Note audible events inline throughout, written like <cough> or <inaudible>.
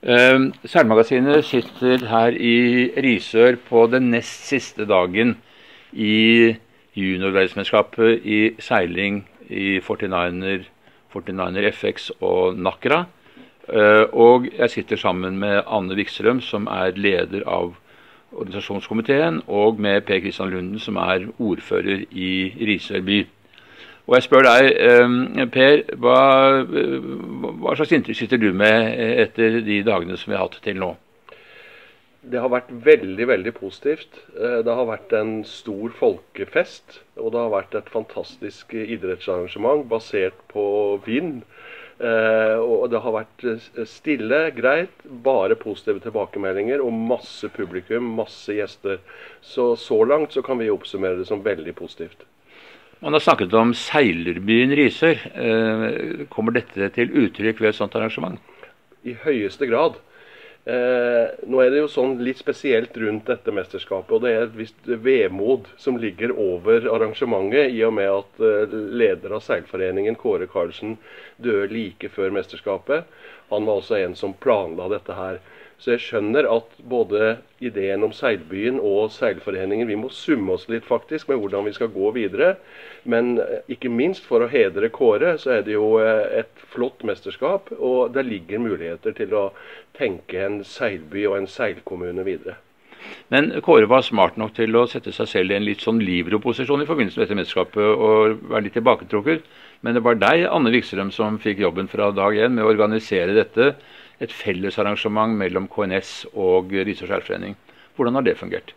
Uh, Seilmagasinet sitter her i Risør på den nest siste dagen i juniorverdensmesterskapet i seiling i 49er, 49er FX og Nakra. Uh, og jeg sitter sammen med Anne Wikstrøm, som er leder av organisasjonskomiteen, og med Per Kristian Lunden, som er ordfører i Risør by. Og jeg spør deg, eh, Per, hva, hva slags inntrykk sitter du med etter de dagene som vi har hatt til nå? Det har vært veldig veldig positivt. Eh, det har vært en stor folkefest. Og det har vært et fantastisk idrettsarrangement basert på vind. Eh, og det har vært stille, greit, bare positive tilbakemeldinger og masse publikum, masse gjester. Så så langt så kan vi oppsummere det som veldig positivt. Man har snakket om seilerbyen Risør. Eh, kommer dette til uttrykk ved et sånt arrangement? I høyeste grad. Eh, nå er det jo sånn litt spesielt rundt dette mesterskapet, og det er et visst vemod som ligger over arrangementet, i og med at eh, leder av seilforeningen, Kåre Karlsen, døde like før mesterskapet. Han var også en som planla dette her. Så jeg skjønner at både ideen om seilbyen og seilforeningen Vi må summe oss litt faktisk med hvordan vi skal gå videre. Men eh, ikke minst for å hedre Kåre, så er det jo eh, et flott mesterskap. Og det ligger muligheter til å tenke en seilby og en seilkommune videre. Men Kåre var smart nok til å sette seg selv i en litt sånn livroposisjon i forbindelse med dette mesterskapet og være litt tilbaketrukket. Men det var deg, Anne Vikstrøm, som fikk jobben fra dag én med å organisere dette et fellesarrangement mellom KNS og Risør skjærforening. Hvordan har det fungert?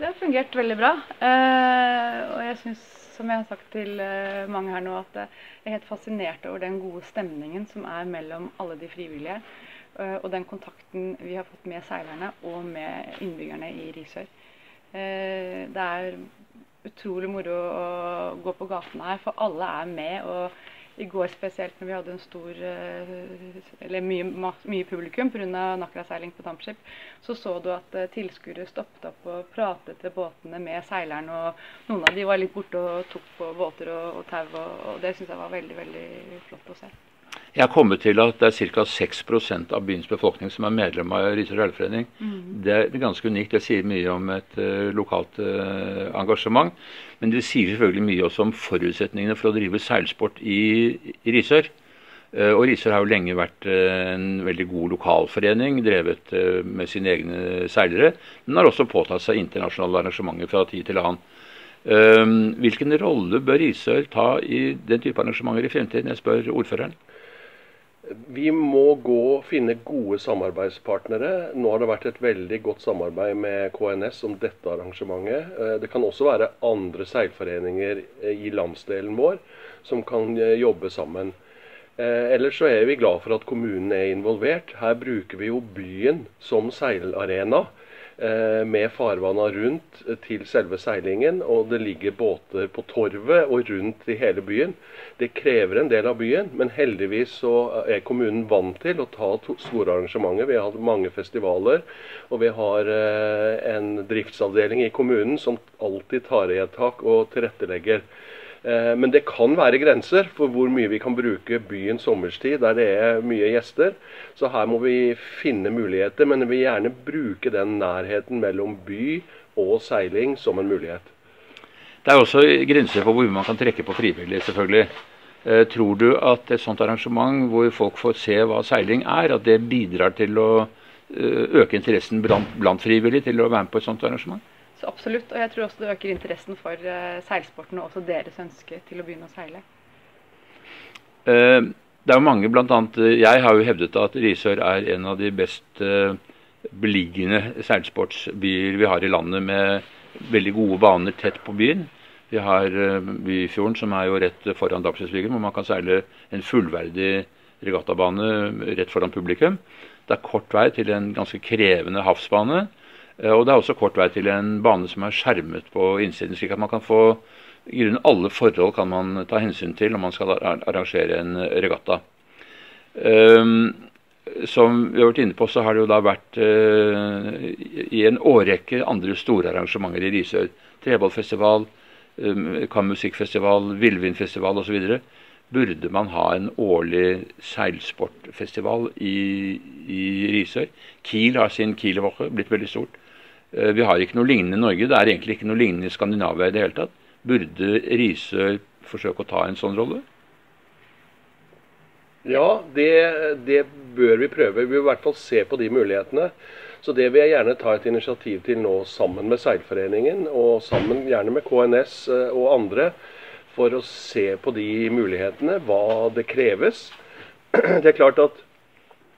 Det har fungert veldig bra. Eh, og jeg syns, som jeg har sagt til eh, mange her nå, at jeg er helt fascinert over den gode stemningen som er mellom alle de frivillige. Eh, og den kontakten vi har fått med seilerne og med innbyggerne i Risør. det er utrolig moro å gå på gatene her, for alle er med. og i går spesielt når vi hadde en stor, eh, eller mye, mye publikum pga. Nakra-seiling på dampskip, så så du at eh, tilskuere stoppet opp og pratet til båtene med seileren. og Noen av de var litt borte og tok på båter og, og tau, og, og det syns jeg var veldig, veldig flott å se. Jeg har kommet til at det er ca. 6% av byens befolkning som er medlem av Risør seilforening. Mm. Det er ganske unikt. Det sier mye om et uh, lokalt uh, engasjement. Men det sier selvfølgelig mye også om forutsetningene for å drive seilsport i, i Risør. Uh, og Risør har jo lenge vært en veldig god lokalforening, drevet med sine egne seilere. Men har også påtatt seg internasjonale arrangementer fra tid til annen. hvilken rolle bør Risør ta i den type arrangementer i fremtiden? Jeg spør ordføreren. Vi må gå finne gode samarbeidspartnere. Nå har det vært et veldig godt samarbeid med KNS om dette arrangementet. Eh, det kan også være andre seilforeninger eh, i landsdelen vår som kan eh, jobbe sammen. Ellers så er vi glad for at kommunen er involvert. Her bruker vi jo byen som seilarena. Eh, med farvanna rundt til selve seilingen. Og det ligger båter på torvet og rundt i hele byen. Det krever en del av byen, men heldigvis så er kommunen vant til å ta store arrangementer. Vi har hatt mange festivaler, og vi har eh, en driftsavdeling i kommunen som alltid tar i et tak og tilrettelegger. Eh, men det kan være grenser for hvor mye vi kan bruke byen sommerstid der det er mye gjester. Så her må vi finne muligheter, men vi vil gjerne bruke den nærheten mellom by og seiling som en mulighet. Det er også grenser for hvor man kan trekke på frivillig, selvfølgelig. Eh, tror du at et sånt arrangement hvor folk får se hva seiling er, at det bidrar til å eh, øke interessen blant, blant frivillige til å være med på et sånt arrangement? Så absolutt. Og jeg tror også det øker interessen for uh, seilsporten og også deres ønske til å begynne å seile. Uh, det er jo mange, annet, eh, Jeg har jo hevdet at Risør er en av de best beliggende seilsportsbyer vi har i landet, med veldig gode baner tett på byen. Vi har Byfjorden, som er jo rett foran Dagsrevyen, hvor man kan seile en fullverdig regattabane rett foran publikum. Det er kort vei til en ganske krevende havsbane. Eh, og det er også kort vei til en bane som er skjermet på innsiden, slik at man kan få i grunnen alle forhold kan man ta hensyn til når man skal arrangere en regatta. Um, som vi har vært inne på, så har det jo da vært uh, i en årrekke andre store arrangementer i Risør. Treballfestival, kammusikkfestival, Villvinfestival osv. Burde man ha en årlig seilsportfestival i, i Risør? Kiel har sin Kielwoche, blitt veldig stort. Eh, vi har ikke noe lignende i Norge. Det er egentlig ikke noe lignende i Skandinavia i det hele tatt. Burde Risør forsøke å ta en sånn rolle? Ja, det, det, bør vi prøve. Vi vil i hvert fall se på de mulighetene. Så det vil jeg gjerne ta et initiativ til nå sammen med Seilforeningen, og sammen gjerne med KNS eh, og andre for å se på de mulighetene, hva det kreves. <clears throat> Det er klart at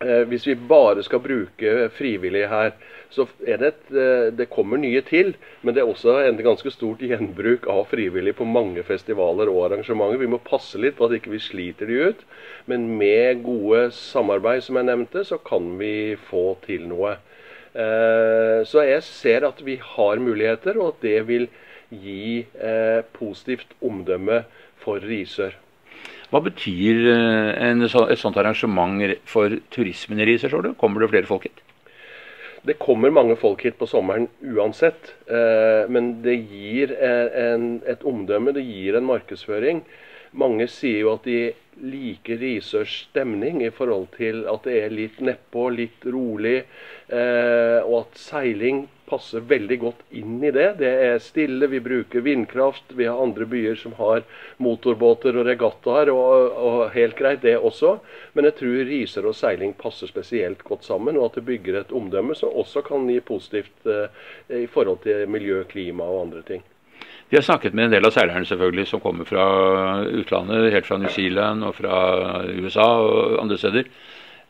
eh, hvis vi bare skal bruke frivillige her, så er det et, eh, det kommer nye til. Men det er også en ganske stort gjenbruk av frivillige på mange festivaler og arrangementer. Vi må passe litt på at ikke vi sliter de ut. Men med gode samarbeid, som jeg nevnte, så kan vi få til noe. Eh, så jeg ser at vi har muligheter, og at det vil gi eh, positivt omdømme for Risør. Hva betyr eh, en, et sånt arrangement for turismen i Risør, tror du? Kommer det flere folk hit? Det kommer mange folk hit på sommeren uansett. Eh, men det gir en, et omdømme, det gir en markedsføring. Mange sier jo at de liker Risørs stemning i forhold til at det er litt nedpå, litt rolig. og at seiling passer veldig godt inn i det. Det er stille, vi bruker vindkraft. Vi har andre byer som har motorbåter og regattaer, og, og, helt greit det også. Men jeg tror riser og seiling passer spesielt godt sammen, og at det bygger et omdømme som også kan gi positivt eh, i forhold til miljø, klima og andre ting. Vi har snakket med en del av seilerne selvfølgelig som kommer fra utlandet, helt fra New Zealand og fra USA og andre steder.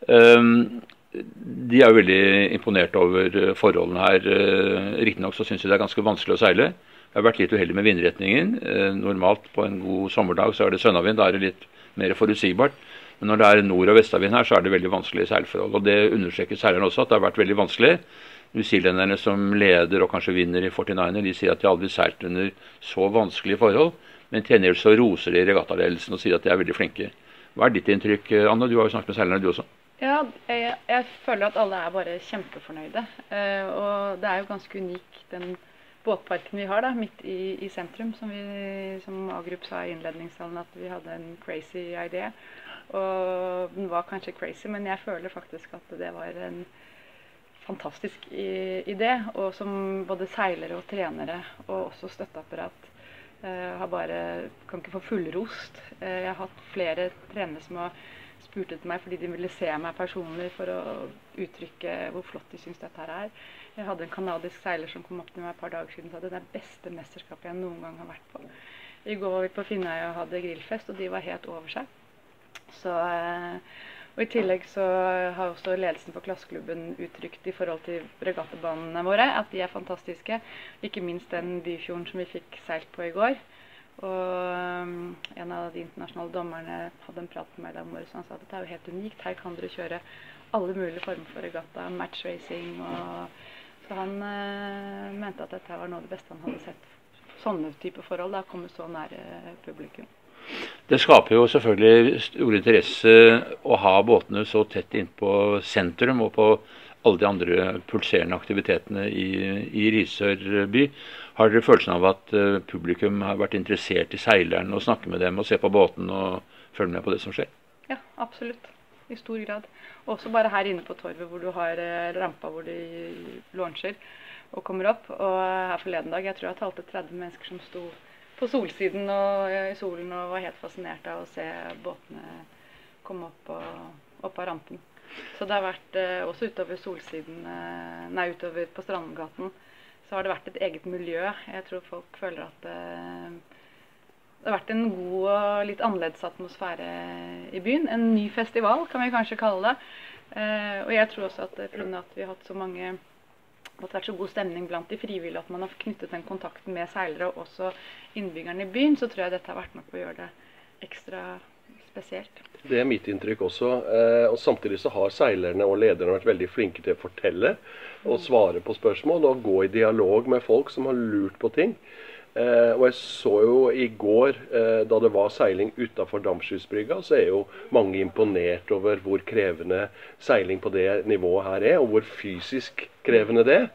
Um, de er jo veldig imponert over eh, forholdene her. Eh, riktignok så syns de det er ganske vanskelig å seile. Jeg har vært litt uheldig med vindretningen. Eh, normalt på en god sommerdag så er det sønnavind. Da er det litt mer forutsigbart. Men når det er nord- og vestavind her, så er det veldig vanskelig seilforhold. Og det understreker seilerne også, at det har vært veldig vanskelig. Newzealenderne som leder og kanskje vinner i 49er, de sier at de aldri seilt under så vanskelige forhold. Men til gjengjeld så roser de regattaledelsen og sier at de er veldig flinke. Hva er ditt inntrykk, Anne? Du har jo snakket med seilerne, du også. Ja, jeg, jeg, føler at alle er bare kjempefornøyde. Eh, og det er jo ganske unik den båtparken vi har da, midt i, i sentrum. Som, vi, som Agrup sa i innledningssalen, at vi hadde en crazy idé. Og den var kanskje crazy, men jeg føler faktisk at det var en fantastisk idé. Og som både seilere og trenere og også støtteapparat eh, har bare kan ikke få fullrost. Eh, jeg har hatt flere trenere som har spurte til meg fordi de ville se meg personlig for å uttrykke hvor flott de syns dette her er. Jeg hadde en canadisk seiler som kom opp til meg et par dager siden og sa det er det beste mesterskapet jeg noen gang har vært på. I går var vi på Finnøy og hadde grillfest, og de var helt over seg. Så, eh, og I tillegg så har også ledelsen for klasseklubben uttrykt i forhold til regattabanene våre at de er fantastiske. Ikke minst den Byfjorden som vi fikk seilt på i går. Og um, en av de internasjonale dommerne hadde en prat med meg da morges og han sa at dette er jo helt unikt. Her kan dere kjøre alle mulige former for regatta, matchracing og Så han uh, mente at dette var noe av det beste han hadde sett. Sånne type forhold. Da komme så nær publikum. Det skaper jo selvfølgelig stor interesse å ha båtene så tett innpå sentrum og på alle de andre pulserende aktivitetene i, i Risør by. Har dere følelsen av at uh, publikum har vært interessert i seileren og snakke med dem og se på båten og følge med på det som skjer? Ja, absolutt. I stor grad. Også bare her inne på torvet hvor du har uh, rampa hvor de launcher og kommer opp. Og her forleden dag, jeg tror jeg talte 30 mennesker som sto på solsiden og i solen og var helt fascinert av å se båtene komme opp, og, opp av rampen. Så det har vært uh, også utover solsiden, nei, utover på Strandgaten så har det vært et eget miljø. Jeg tror folk føler at det, eh, det har vært en god og litt annerledes atmosfære i byen. En ny festival, kan vi kanskje kalle det. Eh, og jeg tror også at pga. at vi har hatt så mange at det har vært så god stemning blant de frivillige at man har knyttet den kontakten med seilere og også innbyggerne i byen, så tror jeg dette har vært med på å gjøre det ekstra spesielt. Det er mitt inntrykk også. Eh, og Samtidig så har seilerne og lederne vært veldig flinke til å fortelle og svare på spørsmål og gå i dialog med folk som har lurt på ting. Eh, og jeg så jo i går, eh, da det var seiling utafor Dampskipsbrygga, så er jo mange imponert over hvor krevende seiling på det nivået her er, og hvor fysisk krevende det er.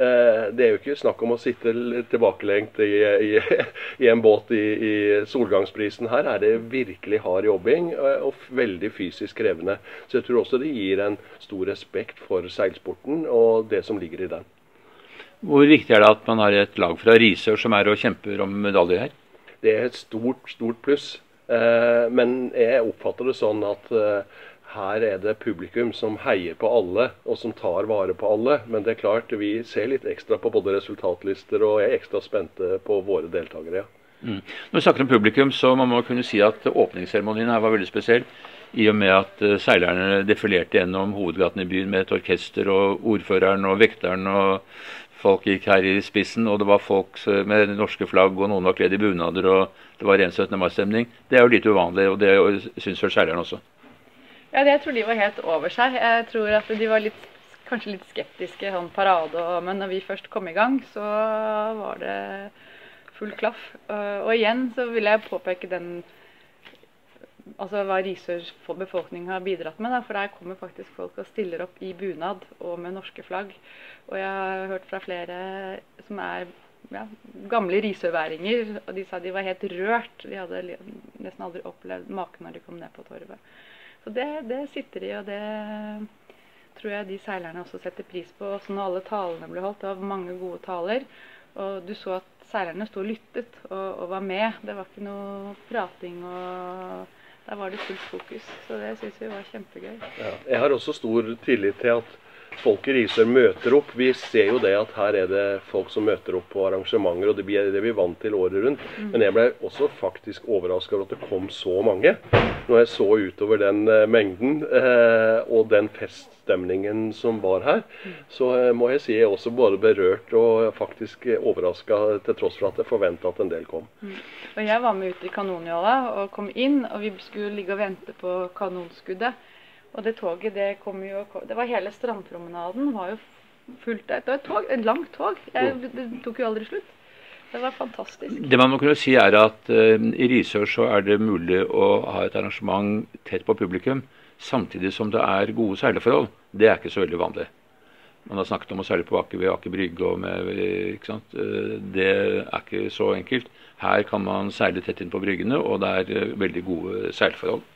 Eh, det er jo ikke snakk om å sitte tilbakelengt i, i, i en båt i, i, solgangsprisen. Her er det virkelig hard jobbing eh, og veldig fysisk krevende. Så jeg tror også det gir en stor respekt for seilsporten og det som ligger i den. Hvor viktig er det at man har et lag fra Risør som er og kjemper om medaljer her? Det er et stort, stort pluss. Eh, men jeg oppfatter det sånn at eh, her er det publikum som heier på alle, og som tar vare på alle. Men det er klart, vi ser litt ekstra på både resultatlister og er ekstra spente på våre deltakere. ja. Mm. Når vi snakker om publikum, så må man kunne si at åpningsseremonien her var veldig spesiell. I og med at uh, seilerne defilerte gjennom hovedgaten i byen med et orkester, og ordføreren og vekteren og folk gikk her i spissen, og det var folk med norske flagg, og noen var kledd i bunader, og det var ren 17. mai-stemning. Det er jo litt uvanlig, og det syns vel seilerne også. Ja, jeg tror de var helt over seg. Jeg tror at de var litt, kanskje litt skeptiske sånn parade, og, men når vi først kom i gang, så var det full klaff. Og igjen så vil jeg påpeke den altså hva Risør for har bidratt med. Da. For der kommer faktisk folk og stiller opp i bunad og med norske flagg. Og jeg har hørt fra flere som er ja, gamle risørværinger, og de sa de var helt rørt. De hadde nesten aldri opplevd maken når de kom ned på torvet. Så det, det sitter de, og det tror jeg de seilerne også setter pris på. Også når alle talene ble holdt. Det var mange gode taler. Og du så at seilerne sto og lyttet og, og var med. Det var ikke noe prating og der var det fullt fokus. Så det syns vi var kjempegøy. Ja, jeg har også stor tillit til at folk i Risør møter opp. Vi ser jo det at her er det folk som møter opp på arrangementer, og det blir det vi er vant til året rundt. Mm. Men jeg ble også faktisk overraska over at det kom så mange. Når jeg så utover den uh, mengden uh, og den feststemningen som var her, så uh, må jeg si jeg er også både berørt og faktisk overraska, til tross for at jeg forventa at en del kom. Mm. Og Jeg var med ut i kanonjåla og kom inn, og vi skulle ligge og vente på kanonskuddet. Og det toget, det kom jo Det var hele strandpromenaden var jo fullt av Det var et tog, et langt tog. Jeg, det tok jo aldri slutt. Det var fantastisk. Det man må kunne si er at uh, i Risør så er det mulig å ha et arrangement tett på publikum, samtidig som det er gode seileforhold. Det er ikke så veldig vanlig. Man har snakket om å seile på Aker ved Aker Brygge. og med, ikke sant? Uh, det er ikke så enkelt. Her kan man seile tett inn på bryggene, og det er uh, veldig gode seilforhold.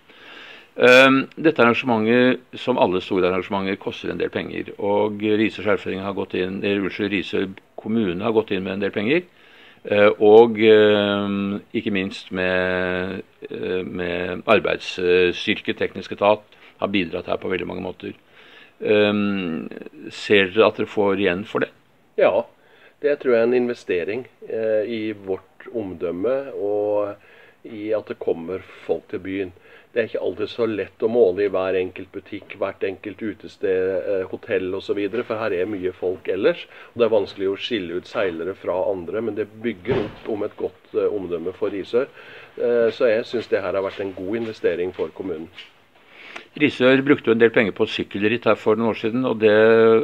Um, dette arrangementet, som alle store arrangementer, koster en del penger. Og Risør skjærføring har gått inn, unnskyld, Risør kommune har gått inn med en del penger. Uh, og uh, ikke minst med, uh, med arbeidsstyrke, teknisk etat, har bidratt her på veldig mange måter. Um, ser dere at dere får igjen for det? Ja, det tror jeg er en investering eh, i vårt omdømme og i at det kommer folk til byen. Det er ikke alltid så lett å måle i hver enkelt butikk, hvert enkelt utested, eh, hotell osv. For her er mye folk ellers. og Det er vanskelig å skille ut seilere fra andre, men det bygger opp om et godt eh, omdømme for Risør. Eh, så jeg syns det her har vært en god investering for kommunen. Risør brukte jo en del penger på sykkelritt her for noen år siden, og det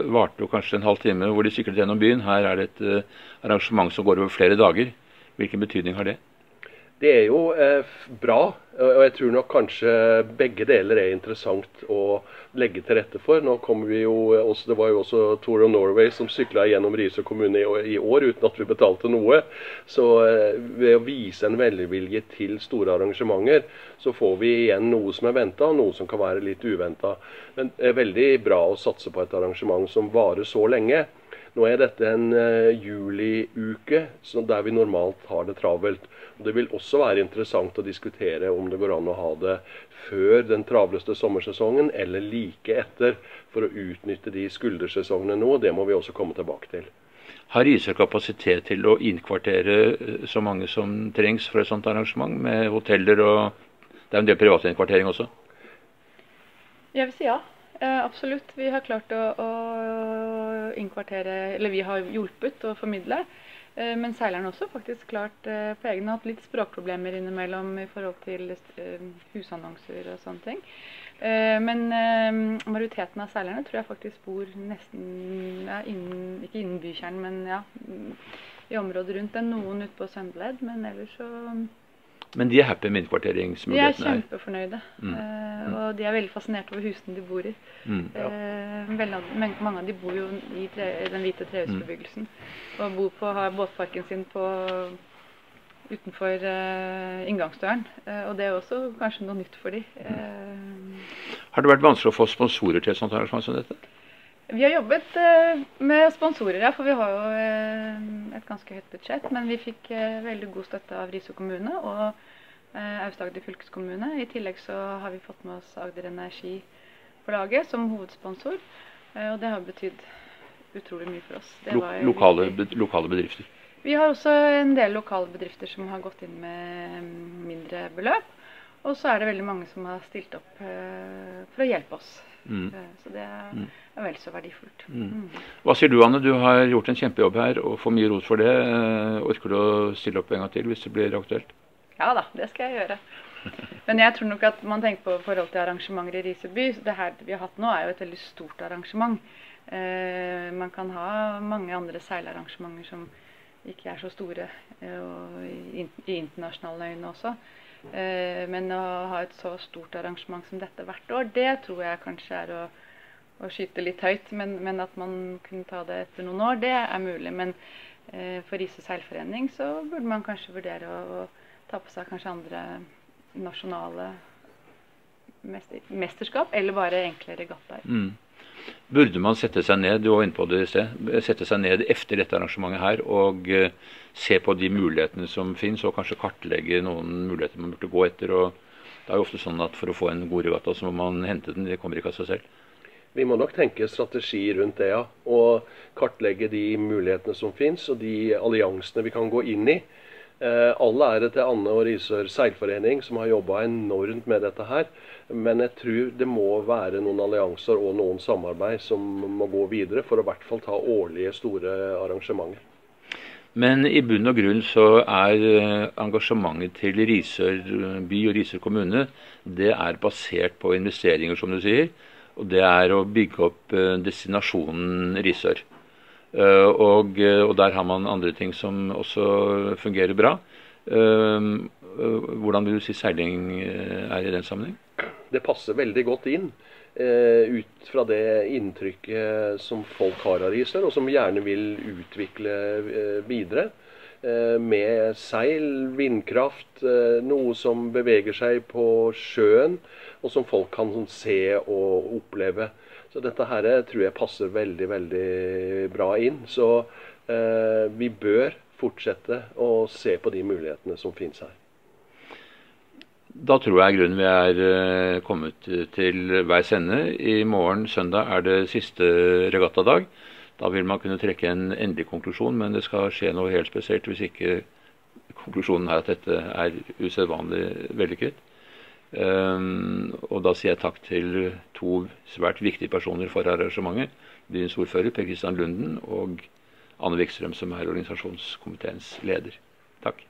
varte jo kanskje en halv time hvor de syklet gjennom byen. Her er det et arrangement som går over flere dager. Hvilken betydning har det? Det er jo eh, bra, og jeg tror nok kanskje begge deler er interessant å legge til rette for. Nå kommer vi jo også, Det var jo også Tour of Norway som sykla gjennom Risør kommune i, år uten at vi betalte noe. Så eh, ved å vise en velvilje til store arrangementer, så får vi igjen noe som er venta, og noe som kan være litt uventa. Men det er veldig bra å satse på et arrangement som varer så lenge. Nå er dette en uh, juliuke der vi normalt har det travelt. Det vil også være interessant å diskutere om det går an å ha det før den travleste sommersesongen eller like etter, for å utnytte de skuldersesongene nå. Det må vi også komme tilbake til. Har Risør kapasitet til å innkvartere eh, så mange som trengs for et sånt arrangement, med hoteller og Det er en del privatinnkvartering også? Jeg vil si ja. Eh, absolutt. Vi har klart å, å, innkvartere Eller vi har hjulpet å formidle. Eh, men seilerne også faktisk klart eh, på egen hatt litt språkproblemer innimellom i forhold til eh, husannonser og sånne ting. Men majoriteten av seilerne tror jeg faktisk bor nesten ja, innen, Ikke innen bykjernen, men ja, i området rundt. Det er noen ute på Søndeled, men ellers så Men de er happy med De er kjempefornøyde. Mm. Uh, og de er veldig fascinert over husene de bor i. Mm. Eh, veldig, mange av de bor jo i tre, den hvite trehusbebyggelsen. Og bor på, har båtparken sin på, utenfor uh, inngangsdøren. Og det er også kanskje noe nytt for de. Eh, Har det vært vanskelig å få sponsorer til et sånt arrangement som dette? Vi har jobbet eh, med sponsorer, ja, for vi har jo eh, et ganske høyt budsjett. Men vi fikk eh, veldig god støtte av Risør kommune og Aust-Agder fylkeskommune. I tillegg så har vi fått med oss Agder Energi på laget som hovedsponsor. Og det har betydd utrolig mye for oss. Det var lokale, lokale bedrifter? Vi har også en del lokale bedrifter som har gått inn med mindre beløp. Og så er det veldig mange som har stilt opp for å hjelpe oss. Mm. Eh, så det er, Mm. er vel så verdifullt. Mm. Mm. Hva sier du, Anne? Du har gjort en kjempejobb her og får mye ros for det. Eh, Orker du å stille opp en gang til hvis det blir aktuelt? Ja da, det skal jeg gjøre. Men jeg tror nok at man tenker på forhold til arrangementer i Riseby. Det her vi har hatt nå er jo et veldig stort arrangement. Eh, man kan ha mange andre seilarrangementer som ikke er så store i internasjonale øyne også. Eh, men å ha et så stort arrangement som dette hvert år, det tror jeg kanskje er å, å skyte litt høyt. Men, men at man kunne ta det etter noen år, det er mulig. Men eh, for Riise seilforening så burde man kanskje vurdere å, ta på seg kanskje andre nasjonale mester, mesterskap, eller bare enkle regattaer. Mm. Burde man sette seg ned du var inne på det i sted, sette seg ned etter dette arrangementet her og eh, se på de mulighetene som finnes, og kanskje kartlegge noen muligheter man burde gå etter? og Det er jo ofte sånn at for å få en god regatta, så må man hente den. Det kommer ikke av seg selv. Vi må nok tenke strategi rundt det, ja. Og kartlegge de mulighetene som finnes, og de alliansene vi kan gå inn i. Eh, all ære til Anne og Risør seilforening, som har jobba enormt med dette her. Men jeg tror det må være noen allianser og noen samarbeid som må gå videre, for å i hvert fall ta årlige store arrangementer. Men i bunn og grunn så er eh, engasjementet til Risør by og Risør kommune det er basert på investeringer, som du sier. Og det er å bygge opp eh, destinasjonen Risør. Eh, Og, eh, og der har man andre ting som også fungerer bra. Eh, Hvordan vil du si seiling er i den sammenheng? Det passer veldig godt inn ut fra det inntrykket som folk har av Risør, og som gjerne vil utvikle videre. Med seil, vindkraft, noe som beveger seg på sjøen, og som folk kan se og oppleve. Så dette her tror jeg passer veldig, veldig bra inn. Så eh, vi bør fortsette å se på de mulighetene som finnes her. Da tror jeg grunnen vi er eh, kommet til veis ende. I morgen søndag er det siste regattadag. Da vil man kunne trekke en endelig konklusjon, men det skal skje noe helt spesielt hvis ikke konklusjonen er at dette er usedvanlig vellykket. Ehm, og da sier jeg takk til to svært viktige personer for arrangementet. Byens ordfører Per Kristian Lunden og Anne Wikstrøm som er organisasjonskomiteens leder. Takk.